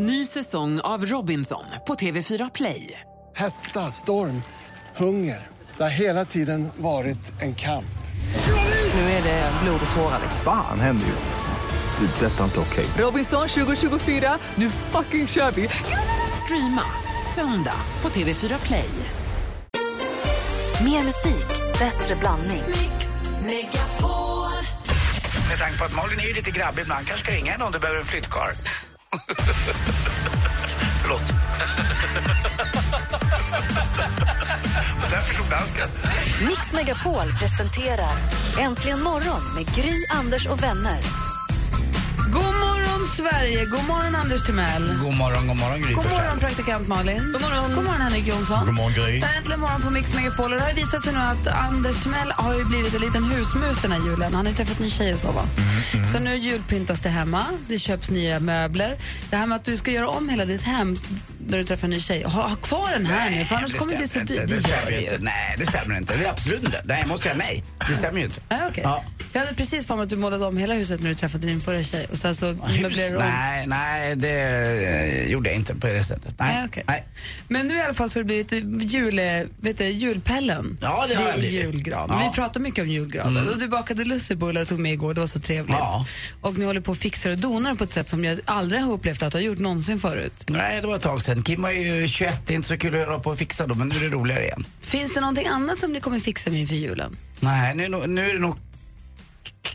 Ny säsong av Robinson på TV4 Play. Hetta, storm, hunger. Det har hela tiden varit en kamp. Nu är det blod och tårar. Fan händer just nu. Det. är Detta är inte okej. Robinson 2024, nu fucking kör vi! Streama söndag på TV4 Play. Mer musik, bättre blandning. Med tanke på att Malin är lite grabbig ibland kanske ska ringa henne om du behöver en flyttkarl. Förlåt. Där förstod dansken. Mix Megapol presenterar Äntligen morgon med Gry, Anders och vänner. Sverige! God morgon, Anders Timell. God morgon, god morgon Gry God morgon, praktikant Malin. God morgon, God morgon Henrik Jonsson. God morgon, Gry. Det här är Äntligen morgon på Mix Megapol. Det har visat sig nu att Anders Timell har ju blivit en liten husmus den här julen. Han har träffat ny tjej och så, va? Så nu julpyntas det hemma, det köps nya möbler. Det här med att du ska göra om hela ditt hem när du träffar en ny tjej, ha, ha kvar den här nu, för annars kommer det bli så dyrt. Det stämmer inte. Nej, det stämmer inte. Det är absolut inte. Nej, jag måste säga nej. Det stämmer ju inte. Nej, okej. Ja. Jag hade precis för mig att du målade om hela huset när du träffade din förra tjej och sen så möblerade du om. Nej, nej, det eh, gjorde jag inte på det sättet. Nej. Nej, okej. nej. Men nu i alla fall så har det blivit jul, vet du, julpellen. Ja, det har jag är blivit. julgran. Ja. Mm. Vi pratar mycket om julgranar. Och du bakade lussebullar och tog med igår, det var så trevligt. Ja. Och ni håller på och fixar och donar på ett sätt som jag aldrig har upplevt att du har gjort någonsin förut. Nej, det var ett tag sedan. Kim var ju 21, det är inte så kul att hålla på och fixa då, men nu är det roligare igen. Finns det någonting annat som ni kommer fixa med inför julen? Nej, nu, är nu är det nog...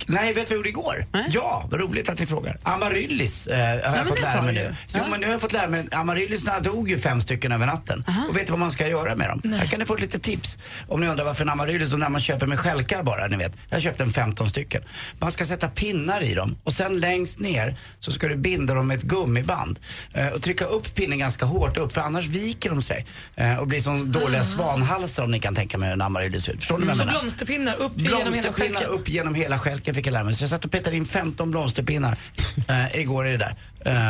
Nej, vet du vad jag gjorde igår? Nej. Ja, vad roligt att ni frågar. Amaryllis eh, har men jag fått lära mig nu. Ja. Jo, men nu har jag fått lära mig. Amaryllisarna dog ju fem stycken över natten. Och vet du vad man ska göra med dem? Här kan ni få lite tips. Om ni undrar varför en amaryllis, när man köper med stjälkar bara, ni vet. Jag köpte en 15 stycken. Man ska sätta pinnar i dem och sen längst ner så ska du binda dem med ett gummiband. Eh, och trycka upp pinnen ganska hårt upp, för annars viker de sig. Eh, och blir som dåliga svanhalsar om ni kan tänka mig hur en amaryllis ser ut. Förstår ni vad jag Så menar? blomsterpinnar upp genom hela Blomsterpinnar skälken. upp genom hela skälken fick jag lära mig. Så jag satt och petade in 15 blomsterpinnar eh, igår i det där.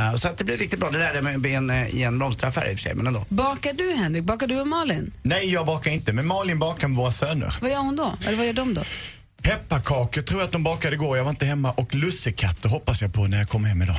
Eh, så att det blev riktigt bra. Det lärde jag mig i en, eh, i en blomsteraffär i och för sig, men ändå. Bakar du Henrik? Bakar du och Malin? Nej, jag bakar inte, men Malin bakar med våra söner. Vad gör hon då? Eller vad gör de då? Pepparkakor tror jag att de bakade igår. Jag var inte hemma. Och lussekatter hoppas jag på när jag kommer hem idag.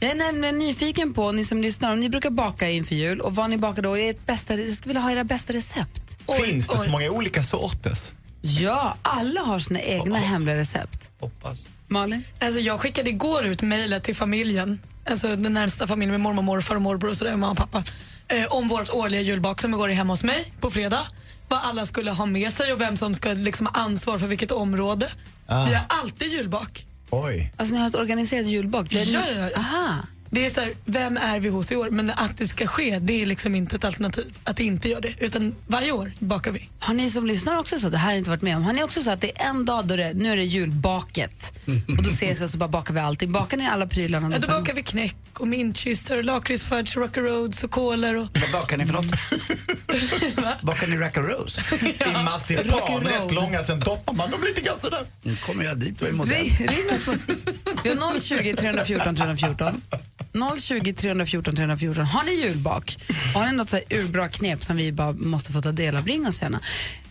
Jag är nämligen nyfiken på, ni som lyssnar, om ni brukar baka inför jul och vad ni bakar då. Är ert bästa, jag skulle vilja ha era bästa recept. Finns det så många olika sorters? Ja, alla har sina egna hemliga recept. Hoppas. Malin? Alltså jag skickade igår ut mejlet till familjen, alltså den närmsta familjen med mormor, morfar och morbror och sådär, mamma och pappa, eh, om vårt årliga julbak som går hemma hos mig på fredag. Vad alla skulle ha med sig och vem som ska liksom ha ansvar för vilket område. Ah. Vi har alltid julbak. Oj. Alltså ni har ett organiserat julbak? Det är- Ja, ja, ja. Aha. Det är så här, vem är vi hos i år? Men att det ska ske, det är liksom inte ett alternativ. Att det inte gör det. Utan varje år bakar vi. Har ni som lyssnar också så? Det här har jag inte varit med om. Har ni också så att det är en dag då det, nu är det julbaket och då ses vi och så bara bakar vi allting. Bakar ni alla prylarna? Ja, då bakar vi knäck och mintkystar och lakritsfudge, rockaroads och kolor. Och... Vad bakar ni för något? bakar ni Rackarose? I marsipan, rätt långa, sen doppar man dem lite grann sådär. Nu kommer jag dit och är modell. Ring, ring oss på. Vi har 020 314 314. 020 314 314. Har ni julbak? Har ni något så här urbra knep som vi bara måste få ta del av? Ring oss gärna.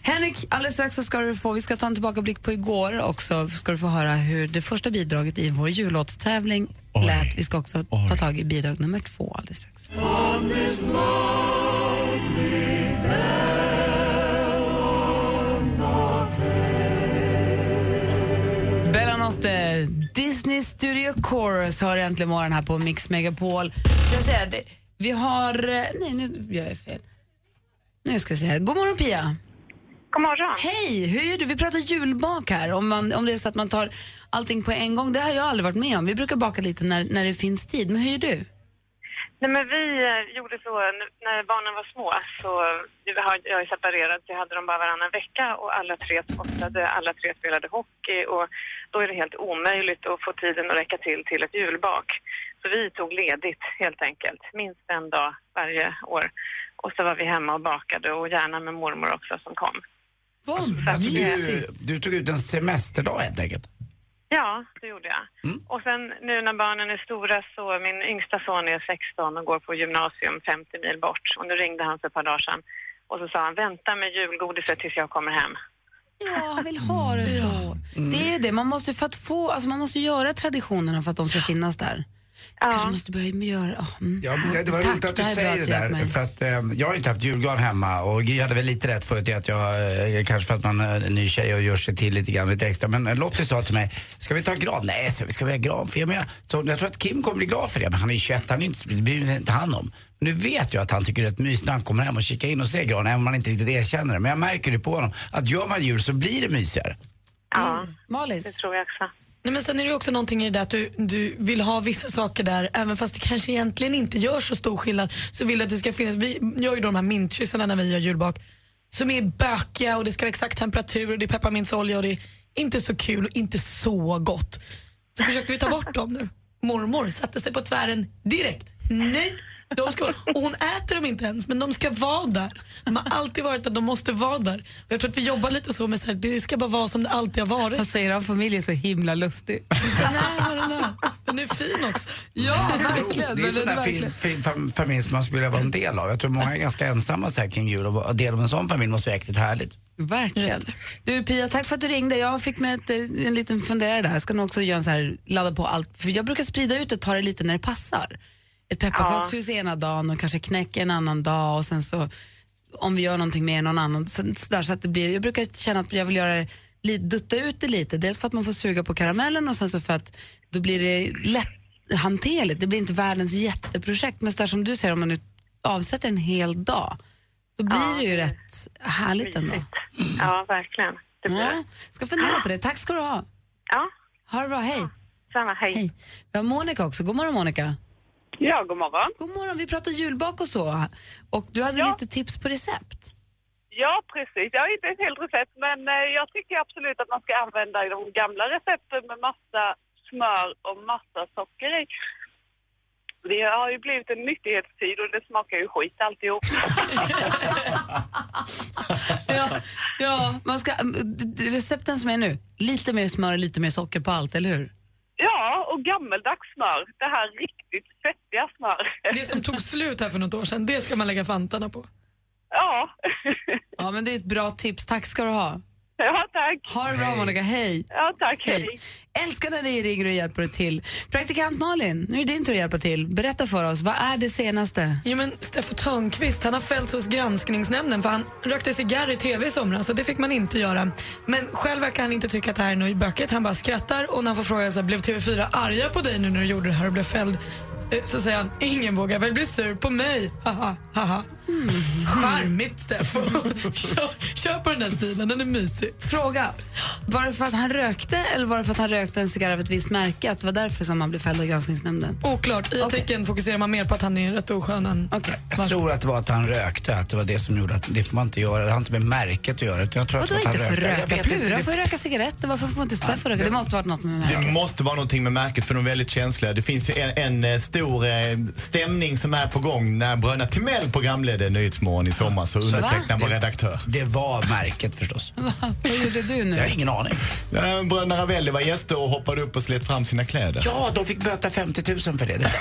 Henrik, alldeles strax så ska du få, vi ska ta en tillbakablick på igår också, ska du få höra hur det första bidraget i vår jullåtstävling lät. Vi ska också ta Oj. tag i bidrag nummer två alldeles strax. Studio Chorus har äntligen morgon här på Mix Megapol. Ska jag säga, det, vi har... eh, Nej, nu gör jag fel. Nu ska vi se här. God morgon Pia. God morgon. Hej, hur är du? Vi pratar julbak här. Om, man, om det är så att man tar allting på en gång. Det har jag aldrig varit med om. Vi brukar baka lite när, när det finns tid. Men hur gör du? Nej, men vi eh, gjorde så när barnen var små. Så jag är separerad, så jag hade dem bara varannan vecka och alla tre sportade, alla tre spelade hockey och då är det helt omöjligt att få tiden att räcka till till ett julbak. Så vi tog ledigt helt enkelt, minst en dag varje år. Och så var vi hemma och bakade och gärna med mormor också som kom. Vad Alltså, mysigt. du, du tog ut en semesterdag helt enkelt. Ja, det gjorde jag. Och sen nu när barnen är stora så, min yngsta son är 16 och går på gymnasium 50 mil bort. Och nu ringde han för ett par dagar sedan och så sa han vänta med julgodiset tills jag kommer hem. Ja, han vill ha det så. Det är ju det, man måste, för att få, alltså man måste göra traditionerna för att de ska finnas där. Kanske måste börja med göra... Oh, mm. Ja, men det, det var Tack, roligt att du bra säger det att där. För att, eh, jag har inte haft julgran hemma och Gry hade väl lite rätt förut i att jag, eh, kanske för att man är en ny tjej och gör sig till lite grann lite extra. Men eh, Lottie sa till mig, ska vi ta gran? Nej, så vi ska vi ha gran för jag, så jag tror att Kim kommer bli glad för det. Men han är ju 21, han är inte, det bryr inte han om. Nu vet jag att han tycker det är ett mys när han kommer hem och kikar in och ser granen, även om han inte riktigt erkänner det. Men jag märker det på honom, att gör man jul så blir det mysigare. Ja, Malin? det tror jag också. Nej, men sen är det också någonting i det där att du, du vill ha vissa saker där, även fast det kanske egentligen inte gör så stor skillnad, så vill du att det ska finnas, vi gör ju då de här mintkyssarna när vi gör julbak, som är bökiga och det ska vara exakt temperatur och det är pepparmintsolja och det är inte så kul och inte så gott. Så försökte vi ta bort dem nu. Mormor satte sig på tvären direkt. Nej, de ska, och hon äter dem inte ens, men de ska vara där. De har alltid varit att de måste vara där. Och jag tror att vi jobbar lite så med så här, det ska bara vara som det alltid har varit. Han säger att familj är så himla lustig. Den är vad den är. Den är fin också. Ja, verkligen. det är en sån där fin, fin fam- familj som man skulle vilja vara en del av. Jag tror många är ganska ensamma så här kring jul och vara del av en sån familj måste vara äckligt härligt. Verkligen. Du Pia, tack för att du ringde. Jag fick med ett, eh, en liten funderare där. Jag ska nog också göra en så här, ladda på allt. För jag brukar sprida ut och ta det lite när det passar. Ett pepparkakshus ena dagen och kanske knäck en annan dag och sen så om vi gör någonting mer någon annan. Så, där, så att det blir, jag brukar känna att jag vill göra det, dutta ut det lite. Dels för att man får suga på karamellen och sen så för att då blir det lätthanterligt. Det blir inte världens jätteprojekt. Men så där som du säger, om man nu avsätter en hel dag, då blir Ja. det ju rätt härligt ändå. Ja, verkligen. Det blir Ja, ska fundera på det. Tack ska du ha. Ja, Ha det bra, hej. samma. Hej. hej. Vi har Monica också. God morgon Monica. Ja, god morgon. God morgon, vi pratar julbak och så. Och du hade Ja. lite tips på recept. Ja, precis. Jag har inte ett helt recept, men eh, jag tycker absolut att man ska använda de gamla recepten med massa smör och massa socker i. Det har ju blivit en nyttighetstid och det smakar ju skit alltihop. Ja, ja man ska, d- recepten som är nu, lite mer smör och lite mer socker på allt, eller hur? Ja, och gammeldags smör. Det här riktigt fettiga smör. Det som tog slut här för något år sedan, det ska man lägga fantarna på. Ja. Ja, men det är ett bra tips. Tack ska du ha. Ja, tack. Ha det bra Monica, hej. Ja, tack. Hej. Hej. Älskar när ni ringer och hjälper till. Praktikant Malin, nu är det din tur att hjälpa till. Berätta för oss, vad är det senaste? Jo, men Steffo Törnqvist han har fällts hos granskningsnämnden för han rökte cigarr i tv i somras och det fick man inte göra. Men själv verkar han inte tycka att det här är något bökigt. Han bara skrattar och när han får frågan så här, blev TV4 arga på dig nu när du gjorde det här och blev fälld? Eh, Så säger han, ingen vågar väl bli sur på mig. Haha, haha. Charmigt Steffo. kör, kör på den där stilen, den är mysig. Fråga, var det för att han rökte eller var det för att han rökte en cigarr av ett visst märke? Att det var därför som han blev fälld av granskningsnämnden? Oklart. I artikeln fokuserar man mer på att han är rätt oskön än... Okej. Jag tror att det var att han rökte, att det var det som gjorde att det får man inte göra. Det har inte med märket att göra. Jag tror att det att han för rökte. Jag röka? inte, Plura det- får röka cigaretter. Varför får inte Steffo röka? Det måste varit något med Det märket. måste vara någonting med märket för de är väldigt känsliga. Det finns ju en, en eh, stor eh, stämning som är på gång när Bröderna Timell programledde Nyhetsmorgon i sommar så undertecknad var redaktör. Det var märket förstås. Vad gjorde du nu? Jag har ingen aning. Bröderna Ravelli var gäster och hoppade upp och slet fram sina kläder. Ja, de fick böta 50 000 för det. det.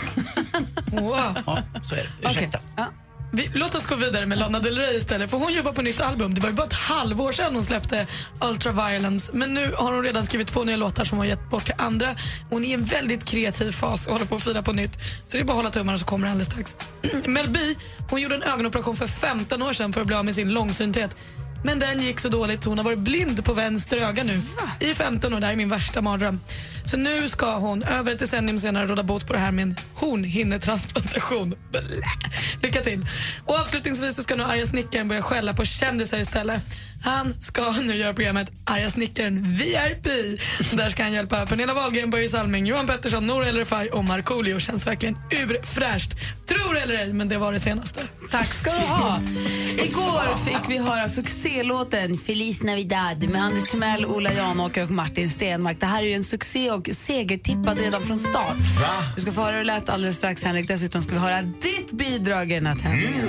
Wow. Ja, så är det. Ursäkta. Ja. Vi, låt oss gå vidare med Lana Del Rey istället. För hon jobbar på nytt album. Det var ju bara ett halvår sedan hon släppte Ultraviolence. Men nu har hon redan skrivit två nya låtar som hon har gett bort till andra. Hon är i en väldigt kreativ fas och håller på att fira på nytt. Så det är bara att hålla tummarna så kommer det alldeles strax. Mel B, hon gjorde en ögonoperation för 15 år sedan för att bli av med sin långsynthet. Men den gick så dåligt så hon har varit blind på vänster öga nu i 15 år. Det här är min värsta mardröm. Så nu ska hon över ett decennium senare råda bot på det här med en hornhinnetransplantation. Blä. Lycka till. Och avslutningsvis så ska nu arga snickaren börja skälla på kändisar istället. Han ska nu göra programmet Arga snickaren VIP. Där ska han hjälpa Pernilla Wahlgren, Börje Salming, Johan Pettersson, Nour El Refai och Markoolio. Känns verkligen urfräscht. Tror eller ej, men det var det senaste. Tack ska du ha. Igår fick vi höra succélåten Feliz Navidad med Anders Timell, Ola Janåker och Martin Stenmark. Det här är ju en succé och segertippad redan från start. Du ska få höra hur det lät alldeles strax, Henrik. Dessutom ska vi höra ditt bidrag i den här tävlingen.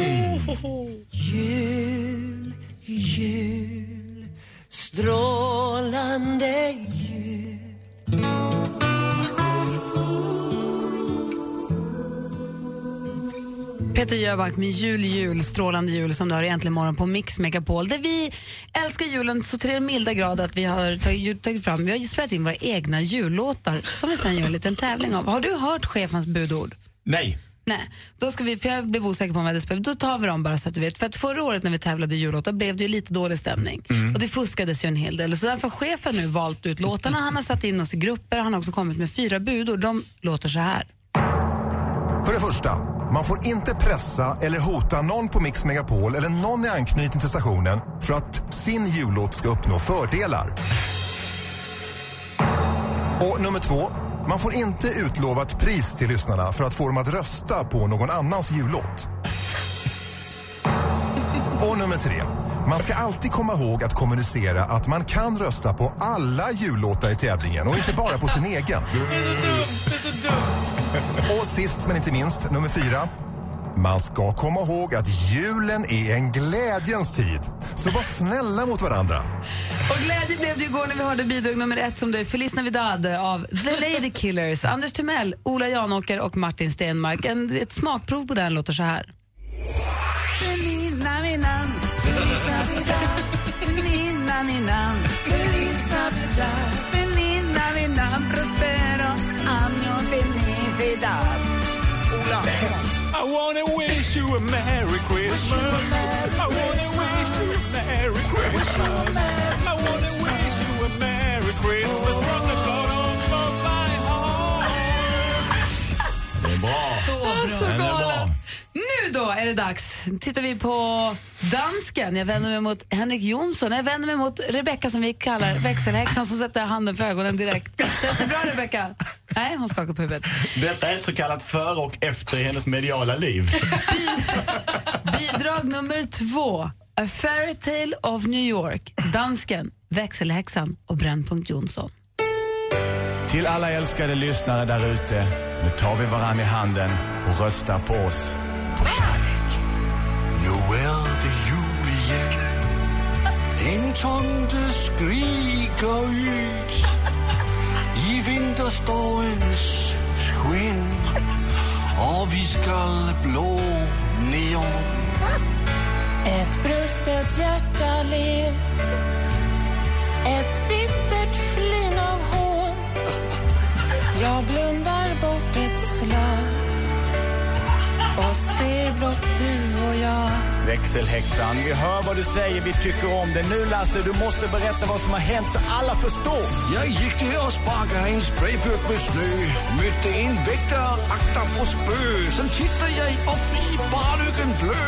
Jul, jul, strålande jul Peter Jöback med Jul, jul, strålande jul som du har egentligen morgon på Mix Megapol. Där vi älskar julen så till den milda grad att vi har tagit, tagit fram, vi har ju spelat in våra egna jullåtar som vi sen gör en liten tävling av. Har du hört chefens budord? Nej. Nej, då ska vi, för jag blev osäker på om vi hade spelat, då tar vi dem bara så att du vet. För att förra året när vi tävlade i jullåtar blev det ju lite dålig stämning och det fuskades ju en hel del. Så därför har chefen nu valt ut låtarna, han har satt in oss i grupper, han har också kommit med fyra budord. De låter så här. För det första, man får inte pressa eller hota någon på Mix Megapol eller någon i anknytning till stationen för att sin jullåt ska uppnå fördelar. Och nummer två, man får inte utlova ett pris till lyssnarna för att få dem att rösta på någon annans jullåt. Och nummer tre, man ska alltid komma ihåg att kommunicera att man kan rösta på alla jullåtar i tävlingen och inte bara på sin egen. Och sist men inte minst, nummer fyra. Man ska komma ihåg att julen är en glädjens tid. Så var snälla mot varandra. Och glädje blev det igår när vi hörde bidrag nummer ett som det är Feliz Navidad av The Lady Killers, Anders Timell, Ola Janåker och Martin Stenmark. En, ett smakprov på den låter så här. I wanna wish you a Merry Christmas. I wanna wish you a Merry Christmas. Är det dags. Tittar vi på dansken. Jag vänder mig mot Henrik Jonsson. Jag vänder mig mot Rebecka som vi kallar växelhäxan som sätter handen för ögonen direkt. Känns det bra Rebecka? Nej, hon skakar på huvudet. Detta är ett så kallat före och efter i hennes mediala liv. Bidrag nummer två. A Fairy Tale of New York. Dansken, växelhäxan och Brännpunkt Jonsson. Till alla älskade lyssnare där ute. Nu tar vi varann i handen och röstar på oss. På kärlek. En tomte skriker ut I vinterstormens skinn Och vi skall blå neon. Ett brustet hjärta ler Ett Växelhäxan, vi hör vad du säger, vi tycker om det. Nu Lasse, du måste berätta vad som har hänt så alla förstår. Jag gick ner och sparkade en sprayburk med snö Mötte en väktare, akta på spö. Sen tittade jag upp i barlyckan blö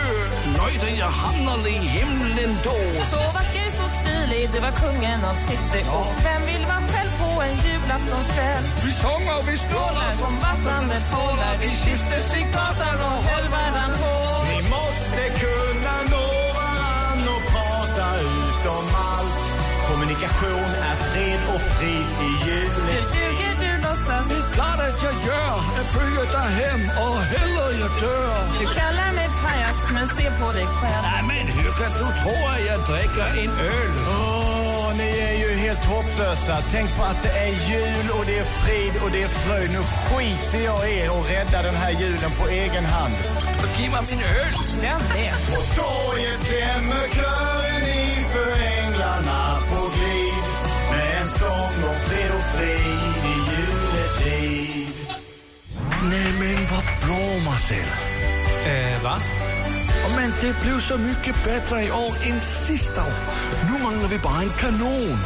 Nöjde jag hamnade i himlen då. Så vacker, så stilig, du var kungen av city. Och vem vill vara själv på en julaftonskväll? Vi sjunger, vi skålar som vattnande fålar Vi kysstes i gatan och höll varann på Kommunikation är fred och frid i Nu juletid. ljuger du låtsas Det är klart att jag gör Jag följer dig hem och hellre jag dör Du kallar mig pajas, men se på dig själv Nej men hur kan du tro att jag dricker en öl? Åh, ni är ju helt hopplösa. Tänk på att det är jul och det är frid och det är fröjd. Nu skiter jag i er och räddar den här julen på egen hand. Giv mig min öl! Glöm det På torget klämmer kören Nej men vad bra Marcel. Eh, va? Men det blev så mycket bättre i år än sista år. Nu manglar vi bara en kanon.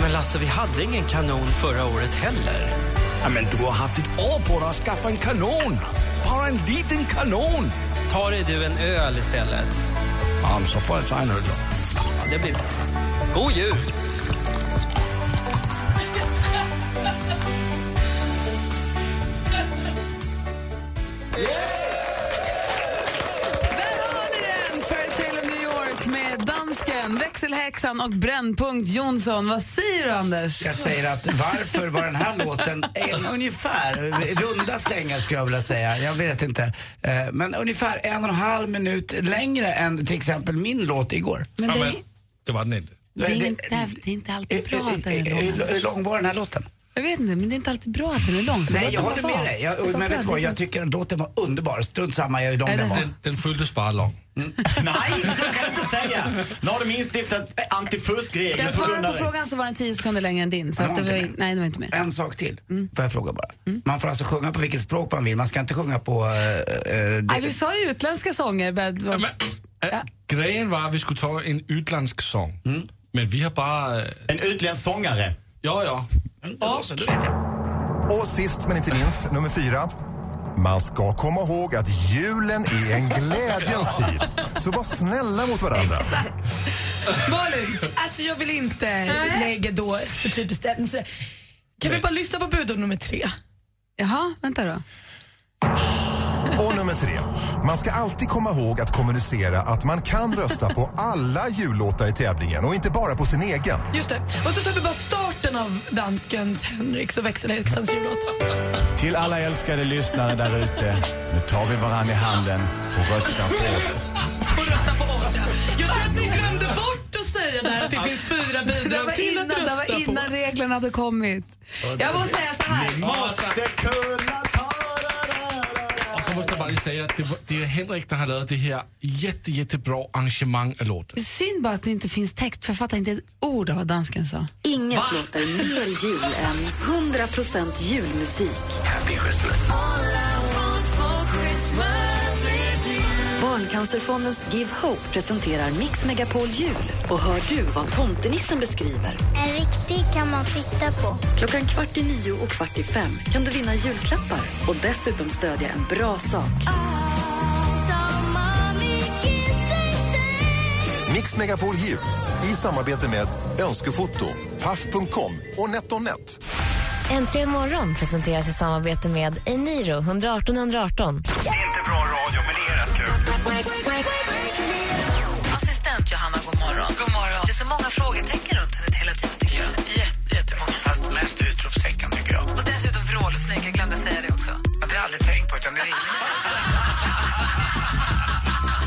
Men Lasse, vi hade ingen kanon förra året heller. Ja, men du har haft ett år på dig att skaffa en kanon. Bara en liten kanon. Ta dig du en öl istället. Ja, men så får jag ta en öl då. Ja, det blir. God jul! Växelhäxan och Brännpunkt Jonsson. Vad säger du, Anders? Jag säger att varför var den här låten en, ungefär, runda slängar skulle jag vilja säga, jag vet inte. Eh, Men ungefär en och en halv minut längre än till exempel min låt igår. Men det, Det var den inte. det, är inte, det är inte alltid bra Hur, lång. hur lång var den här låten? Jag vet inte, men det är inte alltid bra att den är lång. så Nej, jag håller med dig. Jag, Det var men vet du vad, jag tycker att låten var underbar. Strunt samma, jag är lång den var. Den, den fylldes bara lång. Nej, så kan du inte säga. Nu har de instiftat Ska antifuskregler jag på grund svara på frågan så var den 10 sekunder längre än din. Så att det var, med. nej, det var inte med. En sak till, Mm. får jag fråga bara. Man får alltså sjunga på vilket språk man vill, man ska inte sjunga på... eh, eh, Nej, vi sa ju utländska sånger. men- Äh, Grejen var att vi skulle ta en utländsk sång. Men vi har bara... äh, En utländsk sångare. Ja, ja. så, vet jag. Och sist men inte minst, nummer fyra. Man ska komma ihåg att julen är en glädjens tid. Så var snälla mot varandra. Malin, alltså jag vill inte lägga då för typiskt ämne. Så Kan vi bara lyssna på budord nummer tre? Jaha, vänta då. Och nummer tre. Man ska alltid komma ihåg att kommunicera att man kan rösta på alla jullåtar i tävlingen och inte bara på sin egen. Just det. Och så tar vi bara starten av danskens, Henriks och växelhäxans jullåt. Till alla älskade lyssnare där ute. Nu tar vi varann i handen och röstar på oss. Och rösta på oss ja. Jag tror att ni glömde bort att säga där att det finns fyra Det bidrag var till innan, att det rösta var på. innan reglerna hade kommit. Jag måste säga så här. Måste kunna måste bara säga att det, var- det är Henrik, der har lavet det här jätte, jättebra arrangemang av låten. Synd bara att det inte finns text, för jag fattar inte ett ord av vad dansken sa. Inget låter mer jul än 100% julmusik. Happy Christmas. Barncancerfondens Give Hope presenterar Mix Megapol Jul. Och hör du vad tomtenissen beskriver? En riktig kan man sitta på. Klockan kvart i nio och kvart i fem kan du vinna julklappar och dessutom stödja en bra sak. Mix Megapol Jul i samarbete med Önskefoto, Paff.com och NetOnNet. Äntligen morgon presenteras i samarbete med Eniro 118 118. Det många frågetecken runt henne hela tiden tycker jag. Jätte, jättemånga. Fast mest utropstecken tycker jag. Och dessutom vrålsnygg, jag glömde säga det också. Ja, Det har jag aldrig tänkt på, utan det är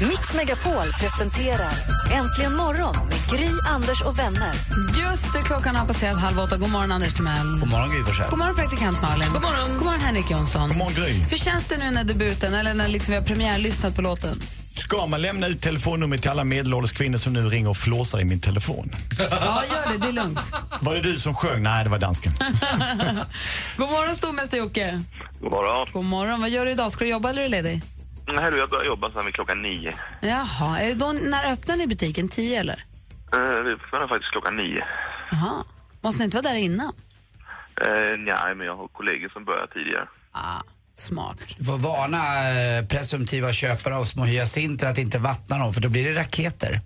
Mix Megapol presenterar Äntligen morgon med Gry, Anders och vänner. Just det, klockan har passerat halv åtta. God morgon Anders Timell. God morgon Gry Forssell. God morgon praktikant Malin. God morgon. God morgon Henrik Jonsson. God morgon, Gry. Hur känns det nu när debuten, eller när liksom vi har premiärlyssnat på låten? Ska man lämna ut telefonnumret till alla medelålders kvinnor som nu ringer och flåsar i min telefon? Ja, gör det. Det är lugnt. Var det du som sjöng? Nej, det var dansken. God morgon stormästare Jocke. God morgon. God morgon. Vad gör du idag? Ska du jobba eller är du ledig? Nej, jag börjar jobba sen vid klockan nio. Jaha. Är det då, när öppnar ni butiken? Tio eller? Eh, vi öppnar faktiskt klockan nio. Jaha. Måste ni inte vara där innan? Eh, nej, men jag har kollegor som börjar tidigare. Ah, smart. Du får varna eh, presumtiva köpare av små hyacinter att inte vattna dem, för då blir det raketer.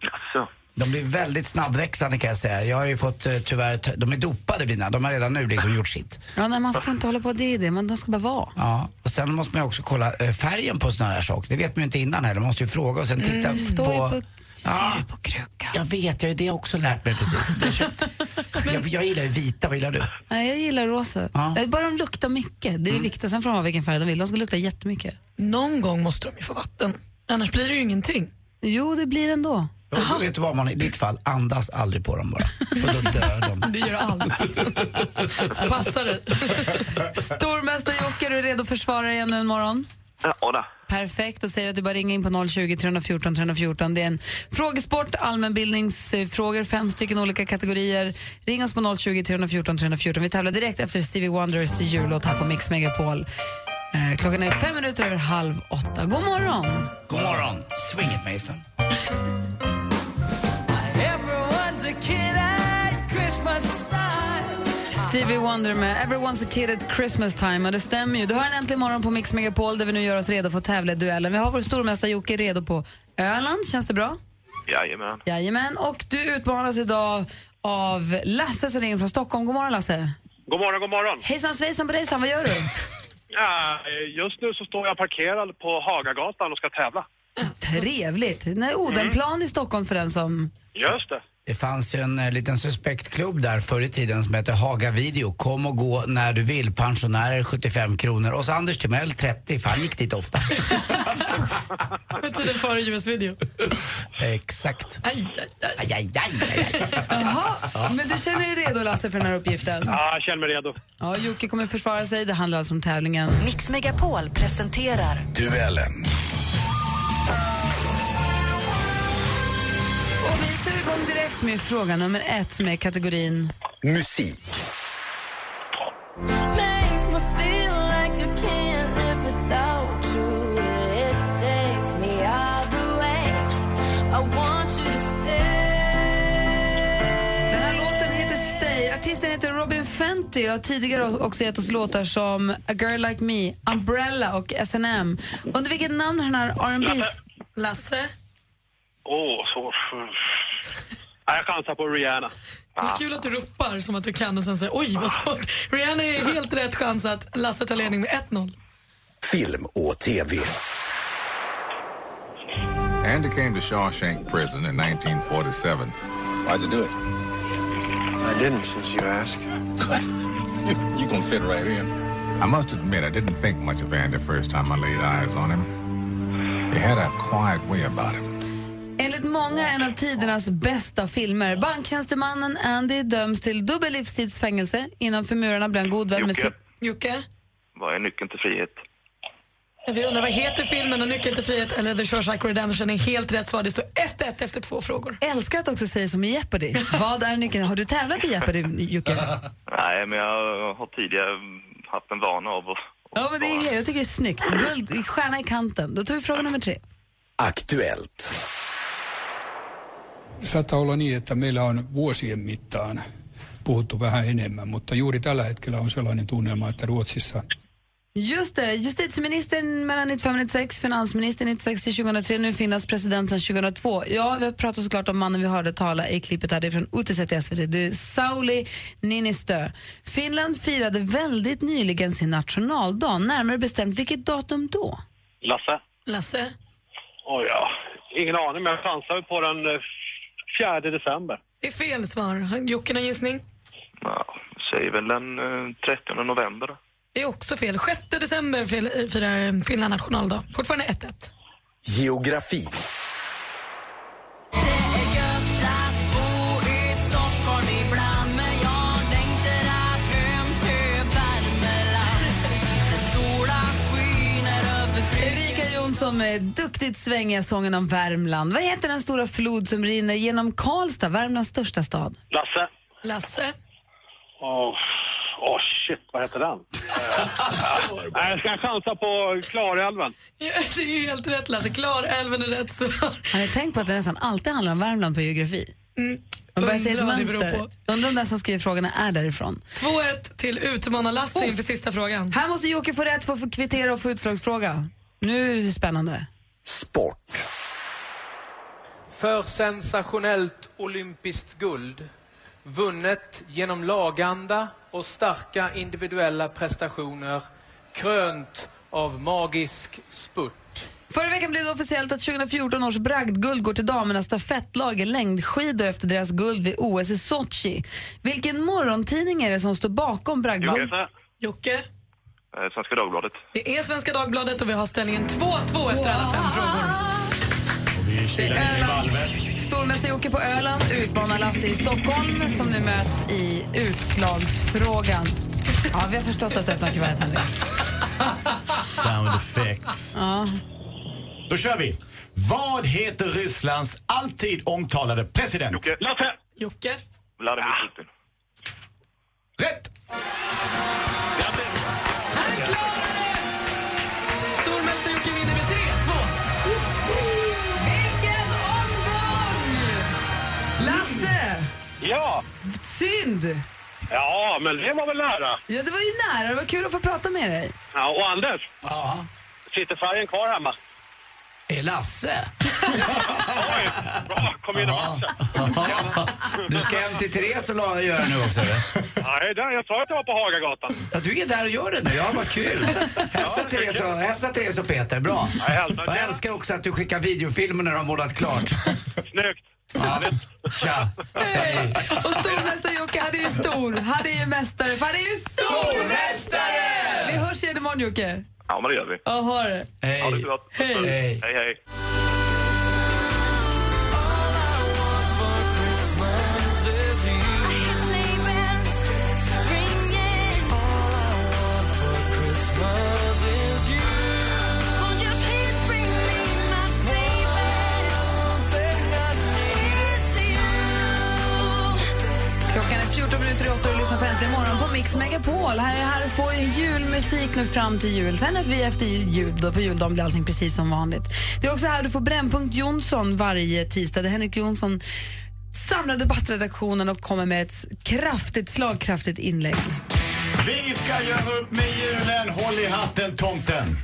Jaså? De blir väldigt snabbväxande kan jag säga. Jag har ju fått eh, tyvärr, de är dopade mina, de har redan nu liksom gjort sitt. Ja, nej, man får inte hålla på det är det, men de ska bara vara. Ja, och sen måste man ju också kolla eh, färgen på såna här saker. Det vet man ju inte innan heller. Man måste ju fråga och sen titta Mm, ju på... på- Ja, på krukan. jag vet, jag har det också lärt mig precis. Det jag, jag gillar ju vita, vad gillar du? Nej, jag gillar rosa. Ja. Eh, Bara de luktar mycket. Det är det viktiga. Sen får de ha vilken färg de vill. De ska lukta jättemycket. Någon gång måste de ju få vatten. Annars blir det ju ingenting. Jo, det blir ändå. Och då vet du vad man i ditt fall, andas aldrig på dem bara. För då dör de. Det gör allt. Så passa dig. Stormästare Jocke, är du redo att försvara dig ännu en morgon? Ja, då. Perfekt, då säger jag att du bara ringer in på 020 314 314. Det är en frågesport, allmänbildningsfrågor, fem stycken olika kategorier. Ring oss på 020 314 314. Vi tävlar direkt efter Stevie Wonders jullåt här på Mix Megapol. Eh, klockan är fem minuter över halv åtta. God morgon! God morgon, swing Stevie Wonder med Everyone's a kid at Christmas time. Och det stämmer ju. Du har en äntligen morgon på Mix Megapol där vi nu gör oss redo för att tävla i duellen. Vi har vår stormästare Jocke redo på Öland. Känns det bra? Jajamän. Jajamän. Och du utmanas idag av Lasse som ringer från Stockholm. God morgon Lasse. God morgon, god morgon. Hejsan svejsan på dig Vad gör du? Ja, just nu så står jag parkerad på Hagagatan och ska tävla. Trevligt. Nej, Odenplan i Stockholm för den som... Just det. Det fanns ju en eh, liten suspektklubb där förr i tiden som hette Haga Video. Kom och gå när du vill. Pensionärer 75 kronor. Och så Anders Timell 30, för han gick dit ofta. Med tiden före US-video. Exakt. Aj, aj, aj, aj, aj. Jaha, men du känner dig redo Lasse för den här uppgiften? Ja, jag känner mig redo. Ja, Jocke kommer försvara sig. Det handlar alltså om tävlingen. Mix Megapol presenterar Duellen. Och vi kör igång direkt med fråga nummer ett som är kategorin Musik. Artisten heter Robin Fenty och har tidigare också gett oss låtar som A Girl Like Me, Umbrella och S&M. Under vilket namn har den här R&B... Lasse? Åh, så... Nej, jag chansar på Rihanna. Det är kul att du ropar som att du kan och sen säger oj vad svårt. Rihanna är helt rätt chans att Lasse tar ledning med 1-0. Film och TV. Andy came to Shawshank Prison in 1947. Why'd you do it? I didn't since you asked. you can fit right in. I must admit, I didn't think much of Andy first time I laid eyes on him. He had a quiet way about him. Enligt många en av tidernas bästa filmer. Banktjänstemannen Andy döms till dubbel livstidsfängelse. Innanför murarna blir han god vän med... Jocke. Jocke? Vad är nyckeln till frihet? Vi undrar vad heter filmen och Nyckeln till frihet eller The Shawshank Redemption är helt rätt svar. Det står 1-1 efter två frågor. Älskar att också säga som i Jeopardy. Vad är nyckeln? Har du tävlat i Jeopardy, Jocke? Nej, men jag har tidigare haft en vana av att... Ja, men det är, jag tycker det är snyggt. Guld, stjärna i kanten. Då tar vi fråga nummer tre. Aktuellt. Saattaa olla niin, että meillä on vuosien mittaan puhuttu vähän enemmän, mutta juuri tällä hetkellä on sellainen tunnelma, että Ruotsissa Just det, justitieministern mellan 95 och 96, finansministern 96 till 2003, nu Finlands president sedan 2002. Ja, vi har pratat såklart om mannen vi hörde tala i klippet här, det är från Uutiset i SVT. Det är Sauli Niinistö. Finland firade väldigt nyligen sin nationaldag, närmare bestämt vilket datum då? Lasse? Lasse? Oj, ja. Ingen aning, men jag chansar på den eh, 4 december. Det är fel svar. Jocke, någon gissning? Ja, säger väl den eh, 30 november då. Det är också fel. 6 december firar Finland nationaldag. Fortfarande 1-1. Geografi. Jonsson med duktigt svängiga sången om Värmland. Vad heter den stora flod som rinner genom Karlstad, Värmlands största stad? Lasse? Lasse? Åh, åh, shit, vad heter den? Eh, Nej, jag ska chansa på Klarälven. Ja, det är helt rätt Lasse. Klarälven är rätt svar. Har ni tänkt på att det nästan alltid handlar om Värmland på geografi? Man börjar se ett Mm. Mönster. Undrar om den som skriver frågorna är därifrån. 2-1 till utmanar-Lasse inför sista frågan. Här måste Jocke få rätt för att få kvittera och få utslagsfråga. Nu är det spännande. För sensationellt olympiskt guld vunnet genom laganda och starka individuella prestationer krönt av magisk spurt. Förra veckan blev det officiellt att 2014 års bragdguld går till damernas stafettlag i längdskidor efter deras guld vid OS i Sochi. Vilken morgontidning är det som står bakom bragdguld? Jocke? Jocke? Eh, Svenska Dagbladet. Det är Svenska Dagbladet och vi har ställningen 2-2 efter alla fem frågor. Stormästare Jocke på Öland utmanar Lasse i Stockholm som nu möts i utslagsfrågan. Ja, vi har förstått att du öppnar kuvertet, Henrik. Sound effects. Ja. Då kör vi. Vad heter Rysslands alltid omtalade president? Lasse! Jocke? Vladimir Putin. Rätt! Ja, men det var väl nära. Ja, det var ju nära. Det var kul att få prata med dig. Ja, och Anders? Ja. Sitter färgen kvar hemma? Är Lasse? Oj, bra. Kom in och matcha. Du ska hem till Therese och göra nu också eller? Nej, där, jag sa att jag var på Hagagatan. Ja, du är där och gör det nu. Ja, vad kul. Hälsa Therese och, hälsa Therese och Peter. Bra. hälsar. Jag älskar också att du skickar videofilmer när de har målat klart. Snyggt. Hej! Och stormästare Jocke, han är ju stor. Han är ju mästare, för han är ju stormästare! Vi hörs igen imorgon Jocke. Ja, men det gör vi. Ja, ha det. Hej. Ha det så gott. Hej. Hej, hej. Mix Megapol. Här är här får julmusik nu fram till jul. Sen är vi efter jul, då på juldagen blir allting precis som vanligt. Det är också här du får Brännpunkt Jonsson varje tisdag. Där Henrik Jonsson samlar debattredaktionen och kommer med ett kraftigt, slagkraftigt inlägg. Vi ska göra upp med julen. Håll i hatten, tomten.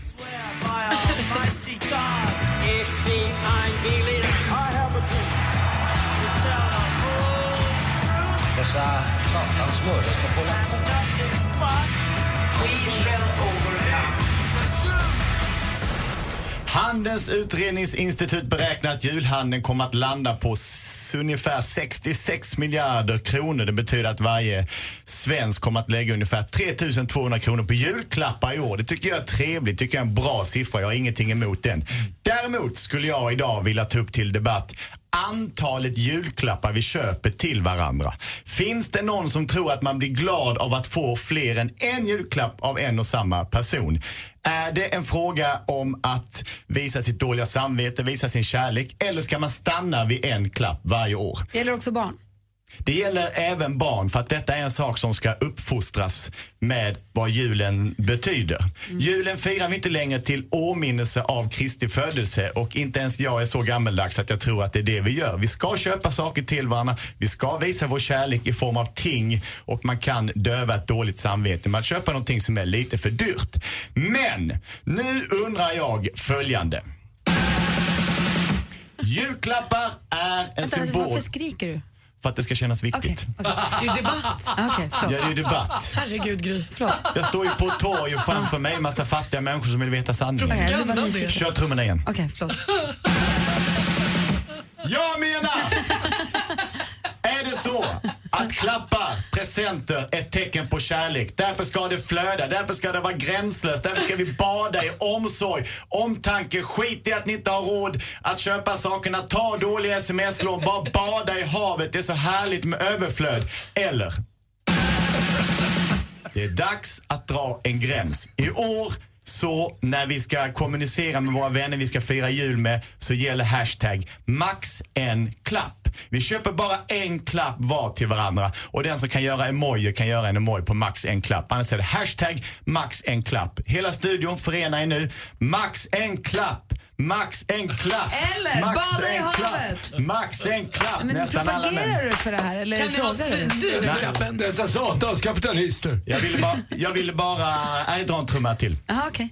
Dessa satans mördare ska få hålla på. Handelns utredningsinstitut beräknar att julhandeln kommer att landa på ungefär 66 miljarder kronor. Det betyder att varje svensk kommer att lägga ungefär 3200 kronor på julklappar i år. Det tycker jag är trevligt, tycker jag är en bra siffra. Jag har ingenting emot den. Däremot skulle jag idag vilja ta upp till debatt antalet julklappar vi köper till varandra. Finns det någon som tror att man blir glad av att få fler än en julklapp av en och samma person? Är det en fråga om att visa sitt dåliga samvete, visa sin kärlek eller ska man stanna vid en klapp varje år? Gäller också barn. Det gäller även barn för att detta är en sak som ska uppfostras med vad julen betyder. Julen firar vi inte längre till åminnelse av Kristi födelse och inte ens jag är så gammeldags att jag tror att det är det vi gör. Vi ska köpa saker till varandra, vi ska visa vår kärlek i form av ting och man kan döva ett dåligt samvete med att köpa någonting som är lite för dyrt. Men nu undrar jag följande. Julklappar är en Vänta, symbol varför skriker du? För att det ska kännas viktigt. Det är debatt. Okej, Ja, det är debatt. Herregud, Gry. Förlåt. Jag står ju på torg och framför mig massa fattiga människor som vill veta sanningen. Nyfiken. Kör trummorna igen. Okej, förlåt. Jag menar! Är det så att klappa presenter är ett tecken på kärlek? Därför ska det flöda, därför ska det vara gränslöst, därför ska vi bada i omsorg, omtanke, skit i att ni inte har råd att köpa sakerna, ta dåliga sms-lån, bara bada i havet, det är så härligt med överflöd. Eller? Det är dags att dra en gräns. I år så när vi ska kommunicera med våra vänner vi ska fira jul med så gäller hashtag max en klapp. Vi köper bara en klapp var till varandra och den som kan göra emoji kan göra en emoji på max en klapp. Annars är det hashtag max en klapp. Hela studion förenar er nu. Max en klapp. Max en klapp. Eller Max bada i en klapp. havet. Max en klapp. Men Nästan alla män. propagerar du för det här? Eller Kan det vara svindyr den klappen? Dessa satans kapitalister. Jag ville bara, jag ville bara, nej dra en trumma till. Jaha, okej.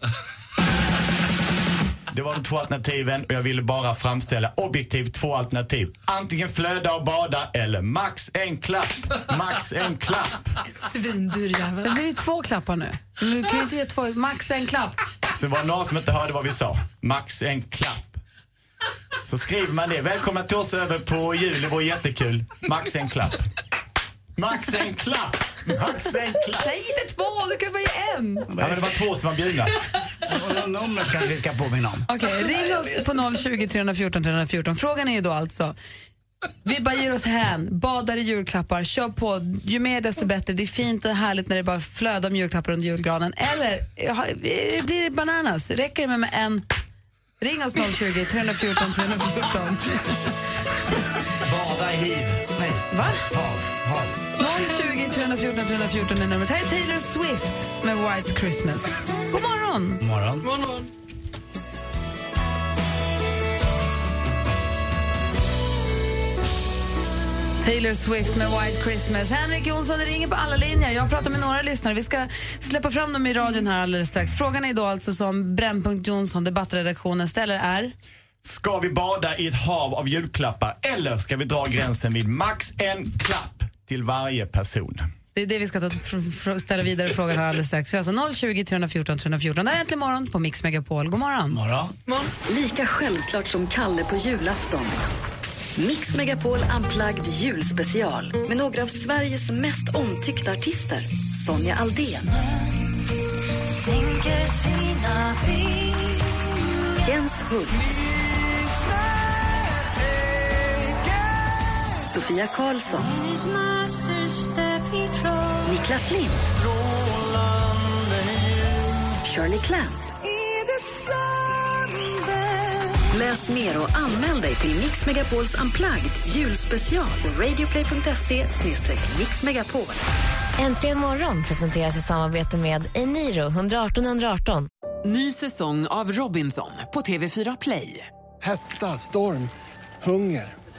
Det var de två alternativen och jag ville bara framställa objektivt två alternativ. Antingen flöda och bada eller max en klapp. Max en klapp. Svindyr jävel. Det blir ju två klappar nu. Du kan ju inte ge två, max en klapp. Sen var det några som inte hörde vad vi sa. Max en klapp. Så skriver man det. Välkomna till oss över på jul, det vore jättekul. Max en klapp. Max en klapp. Max en klapp. Nej, inte två, du kan bara ge en. Ja, men det var två som var bjudna. Numret kanske vi ska påminna om. Okej, ring oss på 020 314 314. Frågan är ju då alltså, vi bara ger oss hän, badar i julklappar, kör på, ju mer desto bättre. Det är fint och härligt när det bara flödar med julklappar under julgranen. Eller blir det bananas? Räcker det med, med en? Ring oss 020 314 314. Bada i hiv. Va? Hav. Hav. 020 314 314 är numret. Här är Taylor Swift med White Christmas. God morgon! Morgon. Taylor Swift med White Christmas. Henrik Jonsson det ringer på alla linjer. Jag pratar med några lyssnare. Vi ska släppa fram dem i radion här alldeles strax. Frågan är då alltså som Brännpunkt Jonsson, debattredaktionen, ställer är... Ska vi bada i ett hav av julklappar eller ska vi dra gränsen vid max en klapp till varje person? Det är det vi ska ta, ställa vidare frågan här alldeles strax. Vi har alltså 020 314 314. Det här är Äntligen morgon på Mix Megapol. God morgon. Morgon. Lika självklart som Kalle på julafton Mix Megapol Unplugged julspecial med några av Sveriges mest omtyckta artister. Sonja Aldén. Jens Hult. Sofia Karlsson. Niklas Lind. Shirley Clamp. Läs mer och anmäl dig till Mix Megapols Unplugged julspecial på radioplay.se mixmegapol. Äntligen morgon presenteras i samarbete med Eniro 118 118. Ny säsong av Robinson på TV4 Play. Hetta, storm, hunger.